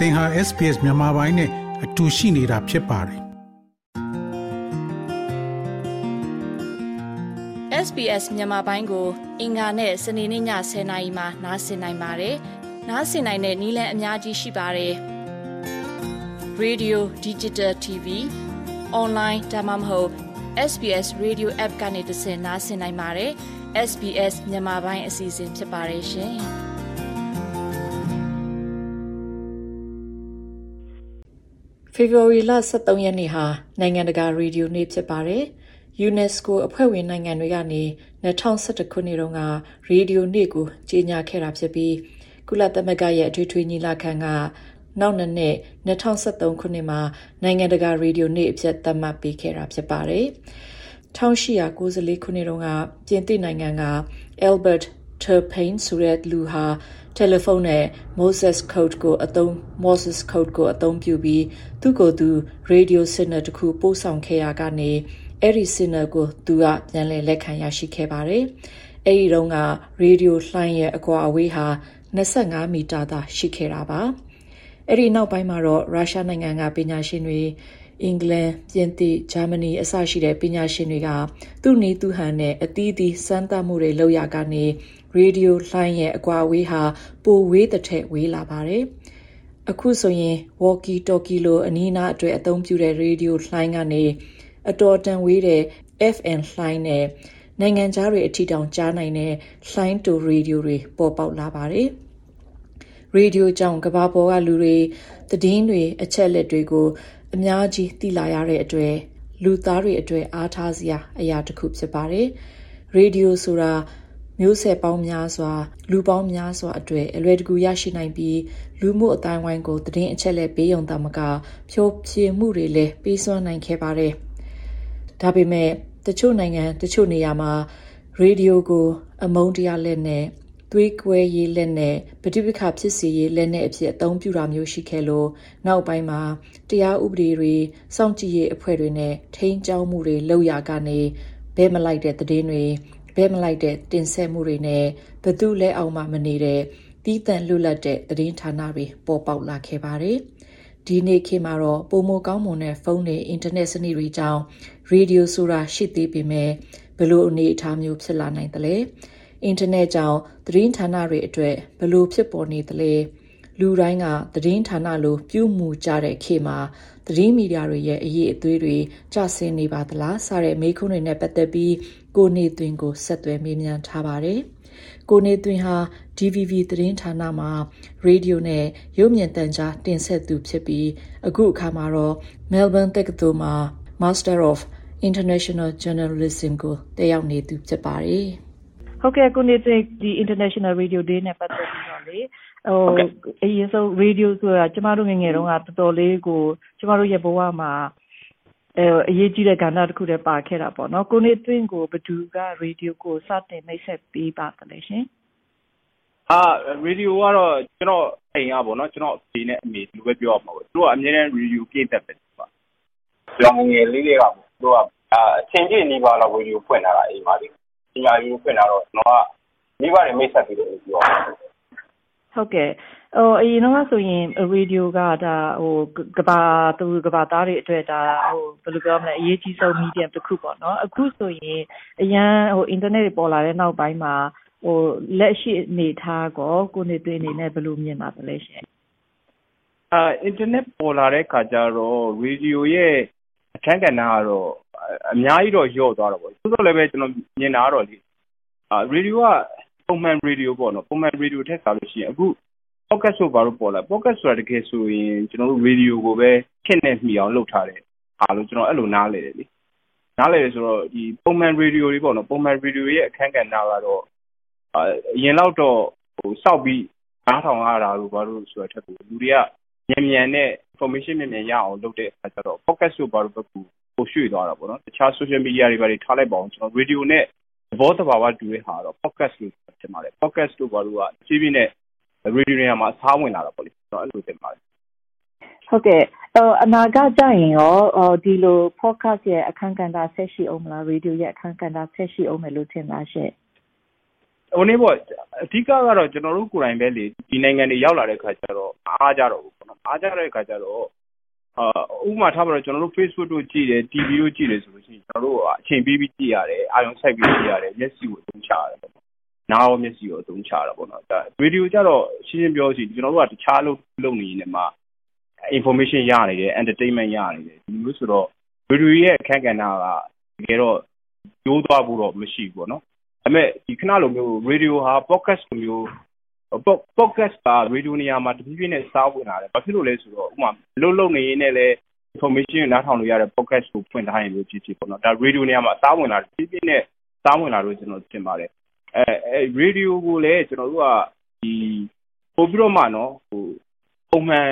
သင်ဟာ SPS မြန်မာပိုင်းနဲ့အတူရှိနေတာဖြစ်ပါတယ်။ SBS မြန်မာပိုင်းကို အင်ကာနဲ့စနေနေ့ည10:00နာရီမှနားဆင်နိုင်ပါတယ်။နားဆင်နိုင်တဲ့နည်းလမ်းအများကြီးရှိပါတယ်။ Radio Digital TV Online ဒါမှမဟုတ် SBS Radio App ကနေတဆင့်နားဆင်နိုင်ပါတယ်။ SBS မြန်မာပိုင်းအစီအစဉ်ဖြစ်ပါတယ်ရှင်။ ဖေဖော်ဝါရီလ23ရက်နေ့ဟာနိုင်ငံတကာရေဒီယိုနေ့ဖြစ်ပါတယ်။ UNESCO အဖွဲ့ဝင်နိုင်ငံတွေကနေ2011ခုနှစ်တုန်းကရေဒီယိုနေ့ကိုကြေညာခဲ့တာဖြစ်ပြီးကုလသမဂ္ဂရဲ့အထွေထွေညီလာခံကနောက်နှစ်နှစ်2013ခုနှစ်မှာနိုင်ငံတကာရေဒီယိုနေ့အဖြစ်သတ်မှတ်ပေးခဲ့တာဖြစ်ပါတယ်။1894ခုနှစ်တုန်းကပြင်သစ်နိုင်ငံက Albert Turpin ဆိုတဲ့လူဟာ တယ်လီဖုန်းနဲ့ Morse code ကိုအသုံး Morse code ကိုအသုံးပြုပြီးသူ့ကိုယ်သူ radio signal တစ်ခုပို့ဆောင်ခဲ့ရကနေအဲ့ဒီ signal ကိုသူကပြန်လည်လက်ခံရရှိခဲ့ပါတယ်။အဲ့ဒီတုန်းက radio လှိုင်းရဲ့အကွာအဝေးဟာ25မီတာသာရှိခဲ့တာပါ။အဲ့ဒီနောက်ပိုင်းမှာတော့ရုရှားနိုင်ငံကပညာရှင်တွေအင်္ဂလန်ပြင်သစ်ဂျာမနီအစရှိတဲ့ပညာရှင်တွေကသူ့နီးသူ့ဟန်နဲ့အသီးသီးစမ်းသပ်မှုတွေလုပ်ရကနေ ရေဒီယိုလှိုင်းရဲ့အကွာအဝေးဟာပိုဝေးတဲ့ထက်ဝေးလာပါတယ်။အခုဆိုရင် walkie talkie လိုအနီးအနားအတွက်အသုံးပြုတဲ့ရေဒီယိုလှိုင်းကနေအတော်တန်ဝေးတဲ့ FM လှိုင်းနဲ့နိုင်ငံခြားတွေအထိတောင်ကြားနိုင်တဲ့လှိုင်းတူရေဒီယိုတွေပေါ်ပေါက်လာပါတယ်။ရေဒီယိုကြောင့်ကဘာပေါ်ကလူတွေသတင်းတွေအချက်လက်တွေကိုအများကြီးသိလာရတဲ့အတွက်လူသားတွေအတွက်အားထားစရာအရာတစ်ခုဖြစ်ပါတယ်။ရေဒီယိုဆိုတာ မျိုးဆက်ပေါင်းများစွာလူပေါင်းများစွာအတွက်အလွယ်တကူရရှိနိုင်ပြီးလူမှုအတိုင်းဝိုင်းကိုသတင်းအချက်လက်ပေးုံသာမကဖြိုးဖြေမှုတွေလည်းပေးစွမ်းနိုင်ခဲ့ပါတယ်။ဒါပေမဲ့တချို့နိုင်ငံတချို့နေရာမှာရေဒီယိုကို အမုန်းတရားလက်နဲ့သွေးကွဲရေးလက်နဲ့ပဋိပက္ခဖြစ်စေရေးလက်နဲ့အဖြစ်အသုံးပြုတာမျိုးရှိခဲ့လို့နောက်ပိုင်းမှာတရားဥပဒေတွေစောင့်ကြည့်ရေးအဖွဲ့တွေနဲ့ထိန်းကျောင်းမှုတွေလုပ်ရကနေဘဲမလိုက်တဲ့သတင်းတွေ ဘဲမလိုက်တဲ့တင်ဆက်မှုတွေနဲ့ဘသူလဲအောင်မှမနေတဲ့တီးတန့်လွတ်လပ်တဲ့သတင်းဌာနတွေပေါ်ပေါက်လာခဲ့ပါတယ်။ဒီနေ့ခေတ်မှာတော့ပုံမကောင်းမွန်တဲ့ဖုန်းတွေအင်တာနက်စနစ်တွေကြောင့်ရေဒီယိုဆိုတာရှိသေးပေမဲ့ဘလို့အနေအထားမျိုးဖြစ်လာနိုင်သလဲအင်တာနက်ကြောင့်သတင်းဌာနတွေအတွက်ဘလို့ဖြစ်ပေါ်နေသလဲ လူတိုင်းကသတင်းဌာနလိုပြုမှုကြတဲ့ခေတ်မှာသတင်းမီဒီယာတွေရဲ့အရေးအသွေးတွေကျဆင်းနေပါသလားစတဲ့မေးခွန်းတွေနဲ့ပတ်သက်ပြီးကိုနေသွင်းကိုဆက်သွယ်မေးမြန်းထားပါတယ်။ကိုနေသွင်းဟာ DVB သတင်းဌာနမှာရေဒီယိုနဲ့ရုပ်မြင်သံကြားတင်ဆက်သူဖြစ်ပြီးအခုအခါမှာတော့ Melbourne တက္ကသိုလ်မှာ Master of International Journalism ကိုတက်ရောက်နေသူဖြစ်ပါတယ်။ဟုတ်ကဲ့ကိုနေသွင်းဒီ International Radio Day နဲ့ပတ်သက်ပြီးတော့လေ ဟိုအရင်ဆုံး radio ဆိုတာကျမတို့ငငယ်တုန်းကတော်တော်လေးကိုကျမတို့ရဲ့ဘဝမှာအဲအရေးကြီးတဲ့ကဏ္ဍတစ်ခုတည်းပါခဲ့တာပေါ့နော်ကိုနေသွင်းကိုဘသူကရေဒီယိုကိုစတင်မိတ်ဆက်ပေးပါတယ်ရှင်အာရေဒီယိုကတော့ကျွန်တော်အိမ်ကပေါ့နော်ကျွန်တော်အဖေနဲ့အမေဒီလိုပဲပြောရမှာပေါ့သူကအမြဲတမ်းရေဒီယိုပြည့်တတ်ပဲပေါ့ကျွန်တော်ငယ်လေးတွေကပေါ့သူကအချင်းကြီးနေပါတော့ရေဒီယိုဖွင့်လာတာအိမ်မှာလေပညာရေးဖွင့်လာတော့ကျွန်တော်ကမိဘတွေမိတ်ဆက်ပြီးတော့ပြော ဟုတ်ကဲ့ဟိုအရင်တော့ဆိုရင်ရေဒီယိုကဒါဟိုကဘာသူကဘာသားတွေအတွက်ဒါဟိုဘယ်လိုပြောမလဲအရေးကြီးဆုံး medium တစ်ခုပေါ့နော်အခုဆိုရင်အရန်ဟို internet တွေပေါ်လာတဲ့နောက်ပိုင်းမှာဟိုလက်ရှိအနေထားကောကိုနေသွင်းအနေနဲ့ဘယ်လိုမြင်ပါသလဲရှင်အာ internet ပေါ်လာတဲ့ခါကျတော့ရေဒီယိုရဲ့အခန်းကဏ္ဍကတော့အများကြီးတော့ညော့သွားတော့ပေါ့သို့တော်လည်းပဲကျွန်တော်မြင်တာကတော့လေအာရေဒီယိုက ပုံမှန်ရေဒီယိုပေါ့နော်ပုံမှန်ရေဒီယိုထက်စားလို့ရှိရင်အခု podcast ဆိုဘာလို့ပေါ်လာ podcast ဆိုတာတကယ်ဆိုရင်ကျွန်တော်တို့ရေဒီယိုကိုပဲခင့်နဲ့မှီအောင်လုပ်ထားတယ်အားလို့ကျွန်တော်အဲ့လိုနားလေတယ်လေနားလေတယ်ဆိုတော့ဒီပုံမှန်ရေဒီယိုတွေပေါ့နော်ပုံမှန်ရေဒီယိုရဲ့အခန်းကဏ္ဍကတော့အရင်တော့တော့ဟိုစောက်ပြီးနားထောင်ရတာလို့ဘာလို့ဆိုတော့ထက်ကိုလူတွေကမြန်မြန်နဲ့ information မြန်မြန်ရအောင်လုပ်တဲ့အခါကျတော့ podcast ဆိုဘာလို့ပဲပိုရွှေ့သွားတာပေါ့နော်တခြား social media တွေဘာတွေထားလိုက်ပါအောင်ကျွန်တော် radio နဲ့ သဘောတဘာဝတူတဲ့ဟာတော့ podcast လို့ထင်ပါတယ် podcast တို့ဘာလို့ကဖြည်းဖြည်းနဲ့ radio တွေမှာအစားဝင်လာတာပေါ့လေကျွန်တော်အဲ့လိုထင်ပါတယ်ဟုတ်ကဲ့အနာဂတ်ကြရင်ရောဒီလို podcast ရဲ့အခန်းကဏ္ဍဆက်ရှိအောင်မလား radio ရဲ့အခန်းကဏ္ဍဆက်ရှိအောင်မယ်လို့ထင်လားရှင့်ဟိုနေ့ပေါ့အဓိကကတော့ကျွန်တော်တို့ကိုယ်တိုင်ပဲလေဒီနိုင်ငံတွေရောက်လာတဲ့ခါကျတော့အားကြတော့ဘူးပေါ့နော်အားကြတဲ့အခါကျတော့အာ ဥပမာထားပါတော့ကျွန်တော်တို့ Facebook တို့ကြည့်တယ် TV တို့ကြည့်တယ်ဆိုလို့ရှိရင်ကျွန်တော်တို့အချိန်ပေးပြီးကြည့်ရတယ်အာရုံစိုက်ပြီးကြည့်ရတယ်မျက်စိကိုအသုံးချရတယ်ပေါ့နားရောမျက်စိကိုအသုံးချရတာပေါ့နော်ဒါဗီဒီယိုကြတော့ရှင်းရှင်းပြောစီကျွန်တော်တို့ကတခြားလုပ်လုပ်နေနေမှာ information ရနေတယ် entertainment ရနေတယ်ဒီလိုဆိုတော့ဗီဒီယိုရဲ့အခက်အခဲနာကတကယ်တော့ကျိုးသွားဖို့တော့မရှိဘူးပေါ့နော်ဒါပေမဲ့ဒီခဏလိုမျိုး radio ဟာ podcast လိုမျိုး podcast က radio နေရာမှာ တဖြည်းဖြည်းနဲ့စားဝင်လာတယ် ဘာဖြစ်လို့လဲဆိုတော့ ဥပမာလုံးလုံးနေရင်းနဲ့လည်း information နားထောင်လို့ရတဲ့ podcast ကို ဖွင့်ထားရင်လို့ဖြစ်ဖြစ်ပေါ့နော် ဒါ radio နေရာမှာစားဝင်လာတယ်ဖြည်းဖြည်းနဲ့စားဝင်လာလို့ ကျွန်တော်ထင်ပါတယ်အဲအဲ radio ကိုလည်း ကျွန်တော်တို့ကဒီပို့ပြီးတော့မှနော်ဟိုပုံမှန်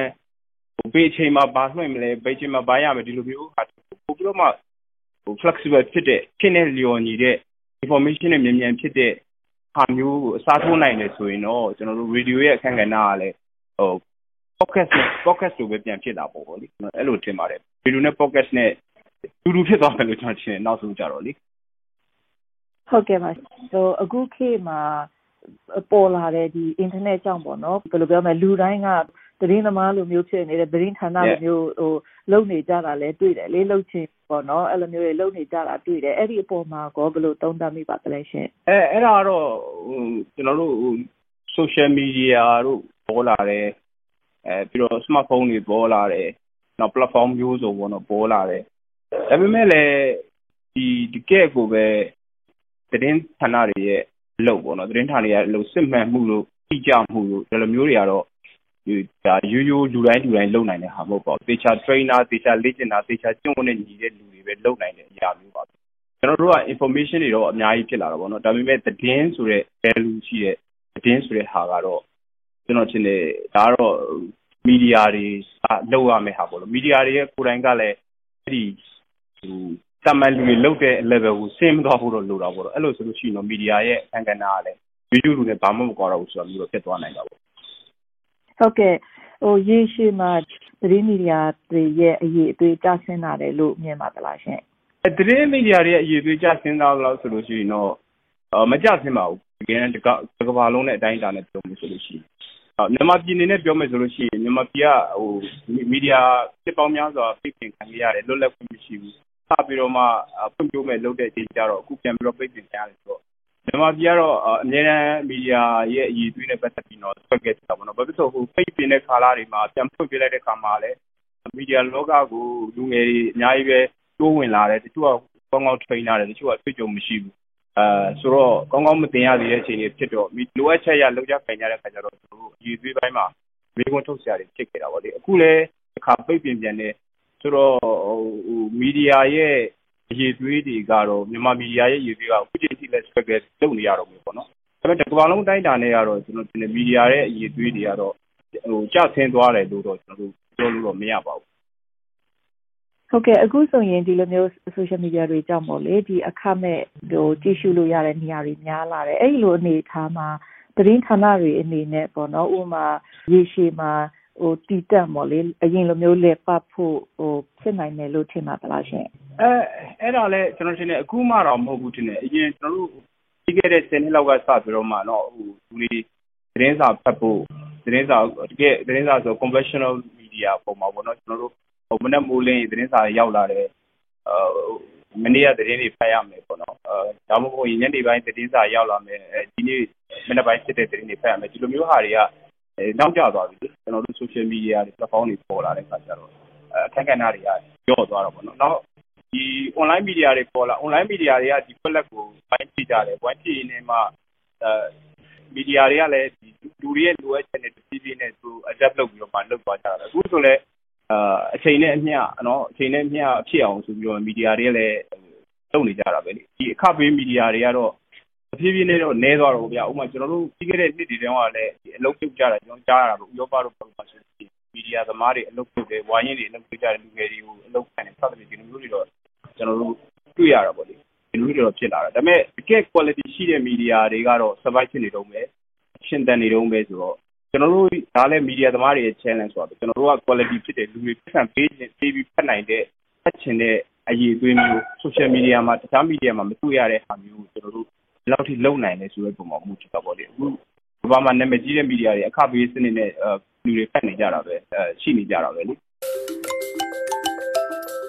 ဟိုဘေးအချိန်မှာ ဘာလွှင့်မလဲဘေးအချိန်မှာ ဘာရမယ် ဒီလိုမျိုးဟာပို့ပြီးတော့မှဟို flexible ဖြစ်တဲ့ဖြစ်နေလျော်ညီတဲ့ information နဲ့မြန်မြန်ဖြစ်တဲ့ ဟာမျိုးကိုအစားထိုးနိုင်တယ်ဆိုရင်တော့ကျွန်တော်တို့ radio ရဲ့အခန်းကဏ္ဍကလည်းဟို podcast podcast လိုပဲပြန်ဖြစ်တာပေါ့ဗောလေကျွန်တော်အဲ့လိုထင်ပါတယ် radio နဲ့ podcast နဲ့တူတူဖြစ်သွားမယ်လို့ကျွန်တော်ထင်တယ်နောက်ဆုံးကြတော့လေဟုတ်ကဲ့ပါဟိုအခုခေတ်မှာပေါ်လာတဲ့ဒီ internet ကြောင့်ပေါ့နော်ဘယ်လိုပြောမလဲလူတိုင်းက သတင်းသမားလိုမျိုးဖြစ်နေတဲ့သတင်းဌာနလိုမျိုးဟိုလုံနေကြတာလဲတွေ့တယ်လေလုံချင်ပေါ့နော်အဲ့လိုမျိုးတွေလုံနေကြတာတွေ့တယ်အဲ့ဒီအပေါ်မှာကောဘယ်လိုသုံးသပ်မိပါသလဲရှင်အဲအဲ့ဒါတော့ဟိုကျွန်တော်တို့ဟို social media တို့ပေါ်လာတယ်အဲပြီးတော့ smartphone တွေပေါ်လာတယ်နောက် platform မျိုးစုံပေါ့နော်ပေါ်လာတယ်ဒါပေမဲ့လည်းဒီတကယ်ကိုပဲသတင်းဌာနတွေရဲ့အလုပ်ပေါ့နော်သတင်းဌာနတွေရဲ့အလုပ်စစ်မှန်မှုလို့ကြည့်ကြမှုလို့ဒီလိုမျိုးတွေကတော့ ဒါရိုးရိုးလူတိုင်းလူတိုင်းလုပ်နိုင်တဲ့ဟာမဟုတ်ပါဘူး သေချာ trainer သေချာလေ့ကျင့်တာသေချာကျင့်ဝတ်နဲ့ညီတဲ့လူတွေပဲလုပ်နိုင်တဲ့အရာမျိုးပါကျွန်တော်တို့က information တွေတော့အများကြီးဖြစ်လာတာပေါ့နော်ဒါပေမဲ့သတင်းဆိုတဲ့ value ရှိတဲ့သတင်းဆိုတဲ့ဟာကတော့ကျွန်တော်ထင်တယ်ဒါကတော့မီဒီယာတွေလောက်ရမယ့်ဟာပေါ့လို့မီဒီယာတွေရဲ့ကိုယ်တိုင်ကလည်းအဲ့ဒီဟိုတမန်လူတွေလောက်တဲ့ level ကိုဆင်းမသွားဖို့တော့လိုတာပေါ့တော့အဲ့လိုဆိုလို့ရှိရင်တော့မီဒီယာရဲ့အခန်းကဏ္ဍကလည်းဗီဒီယိုလူနဲ့ဘာမှမကွာတော့ဘူးဆိုတော့မျိုးတော့ဖြစ်သွားနိုင်တာပေါ့ ဟုတ်ကဲ့ဟိုရေရှည်မှာသတင်းမီဒီယာတွေရဲ့အရေးအသွေးကျဆင်းလာတယ်လို့မြင်ပါသလားရှင်သတင်းမီဒီယာတွေရဲ့အရေးအသွေးကျဆင်းလာလို့ဆိုလို့ရှိရင်တော့မကျဆင်းပါဘူးတကယ်တကကဘာလုံးနဲ့အတိုင်းအတာနဲ့ပြောမယ်ဆိုလို့ရှိရင်မြန်မာပြည်နေနဲ့ပြောမယ်ဆိုလို့ရှိရင်မြန်မာပြည်ကဟိုမီဒီယာစစ်ပေါင်းများစွာဖိတ်ပင်ခံရတယ်လွတ်လပ်ခွင့်မရှိဘူးစပြီးတော့မှဖွံ့ဖြိုးမဲ့လုပ်တဲ့အချိန်ကျတော့အခုပြန်ပြီးတော့ပိတ်ပင်ခံရတယ်ဆိုတော့ မြန်မာပြည်ကတော့အများအားမီဒီယာရဲ့အရေးသွေးနဲ့ပတ်သက်ပြီးတော့ဆွဲခဲ့တာပေါ့နော်။ဘာဖြစ်လို့ဟိုပိတ်ပင်တဲ့ကာလတွေမှာပြန်ဖွင့်ပြလိုက်တဲ့အခါမှာလည်းမီဒီယာလောကကိုလူငယ်တွေအများကြီးပဲတိုးဝင်လာတယ်တချို့ကကောင်းကောင်း train လာတယ်တချို့ကအတွေ့အကြုံမရှိဘူးအဲဆိုတော့ကောင်းကောင်းမတင်ရသေးတဲ့အချိန်တွေဖြစ်တော့လိုအပ်ချက်ရလောက်ကြခိုင်ကြတဲ့အခါကျတော့သူတို့အရေးသွေးပိုင်းမှာမေးခွန်းထုတ်စရာတွေဖြစ်ခဲ့တာပေါ့လေအခုလည်းတစ်ခါပိတ်ပင်ပြန်နေဆိုတော့ဟိုမီဒီယာရဲ့အရေးသွေးတွေကတော့မြန်မာမီဒီယာရဲ့အရေးသွေးကအခုချိန် ထိလည်း struggle လုပ်နေရတော့မယ်ပေါ့နော်ဒါပေမဲ့တစ်ကမ္ဘာလုံးတိုင်းတာနဲ့ကတော့ကျွန်တော်ဒီမီဒီယာရဲ့အရေးသွေးတွေကတော့ဟိုကျဆင်းသွားတယ်လို့တော့ကျွန်တော်တို့ပြောလို့တော့မရပါဘူးဟုတ်ကဲ့အခုဆိုရင်ဒီလိုမျိုး social media တွေကြောင့်ပေါ့လေဒီအခမဲ့ဟိုကြည့်ရှုလို့ရတဲ့နေရာတွေများလာတယ်အဲ့ဒီလိုအနေထားမှာသတင်းဌာနတွေအနေနဲ့ပေါ့နော်ဥပမာရေရှည်မှာဟိုတည်တက်ပေါ့လေအရင်လိုမျိုးလေပတ်ဖို့ဟိုဖြစ်နိုင်တယ်လို့ထင်ပါသလားရှင် အဲအဲ့ဒါလည်းကျွန်တော်ထင်တယ်အခုမှတော့မဟုတ်ဘူးထင်တယ်အရင်ကျွန်တော်တို့ပြီးခဲ့တဲ့10နှစ်လောက်ကစပြီးတော့မှတော့ဟိုလူတွေသတင်းစာဖတ်ဖို့သတင်းစာတကယ်သတင်းစာဆို conventional media ပုံမှာပေါ့နော်ကျွန်တော်တို့ဟိုမနေ့မိုးလင်းသတင်းစာရောက်လာတယ်အာမနေ့ကသတင်းတွေဖတ်ရမယ်ပေါ့နော်အဲဒါမှမဟုတ်ညနေပိုင်းသတင်းစာရောက်လာမယ်ဒီနေ့မနေ့ပိုင်းစစ်တဲ့သတင်းတွေဖတ်ရမယ်ဒီလိုမျိုးဟာတွေကနောက်ကျသွားပြီကျွန်တော်တို့ social media တွေ platform တွေပေါ်လာတဲ့အခါကျတော့အခက်အခဲတွေကကြော့သွားတော့ပေါ့နော်နောက် ဒီ online media တွေပေါ်လာ online media တွေကဒီ platform ကိုပိုင်းကြည့်ကြတယ်ပိုင်းကြည့်နေမှအဲ media တွေကလည်းဒီလူတွေရဲ့လိုအပ်ချက်တွေတဖြည်းဖြည်းနဲ့သူ adapt လုပ်ပြီးတော့မှလုပ်သွားကြတာအခုဆိုလည်းအာအချိန်နဲ့အမျှနော်အချိန်နဲ့အမျှဖြစ်အောင်ဆိုပြီးတော့မီဒီယာတွေကလည်းလုပ်နေကြတာပဲလေဒီအခပေးမီဒီယာတွေကတော့အဖြည်းဖြည်းနဲ့တော့နည်းသွားတော့ဗျာဥပမာကျွန်တော်တို့ပြီးခဲ့တဲ့နှစ်တွေတုန်းကလည်းဒီအလုပ်ပြုတ်ကြတာကျွန်တော်ကြားရတာပေါ့ဥရောပတို့ဘာလို့ပါဆိုရင်မီဒီယာသမားတွေအလုပ်ပြုတ်တယ်ဝါရင်းတွေအလုပ်ပြုတ်ကြတယ်လူငယ်တွေကိုအလုပ်ခံတယ်စသဖြင့်ဒီလိုမျိုးတွေတော့ ကျွန်တော်တို့တွေ့ရတာပေါ့လေဒီလိုမျိုးတွေတော့ဖြစ်လာတာဒါပေမဲ့တကယ် quality ရှိတဲ့မီဒီယာတွေကတော့ survive ဖြစ်နေတော့မယ်ရှင်သန်နေတော့မယ်ဆိုတော့ကျွန်တော်တို့ဒါလည်းမီဒီယာသမားတွေရဲ့ challenge ဆိုတော့ကျွန်တော်တို့က quality ဖြစ်တဲ့လူတွေပတ်စံပေးခြင်းပေးပြီးဖတ်နိုင်တဲ့ဖတ်ချင်တဲ့အရေးအသွေးမျိုး social media မှာတခြား media မှာမတွေ့ရတဲ့ဟာမျိုးကိုကျွန်တော်တို့ဘယ်လောက်ထိလုံနိုင်လဲဆိုတဲ့ပုံမှာမှုချတာပေါ့လေအခုဘာမှနာမည်ကြီးတဲ့ media တွေအခဘေးစနစ်နဲ့လူတွေဖတ်နေကြတာပဲရှိနေကြတာပဲလေ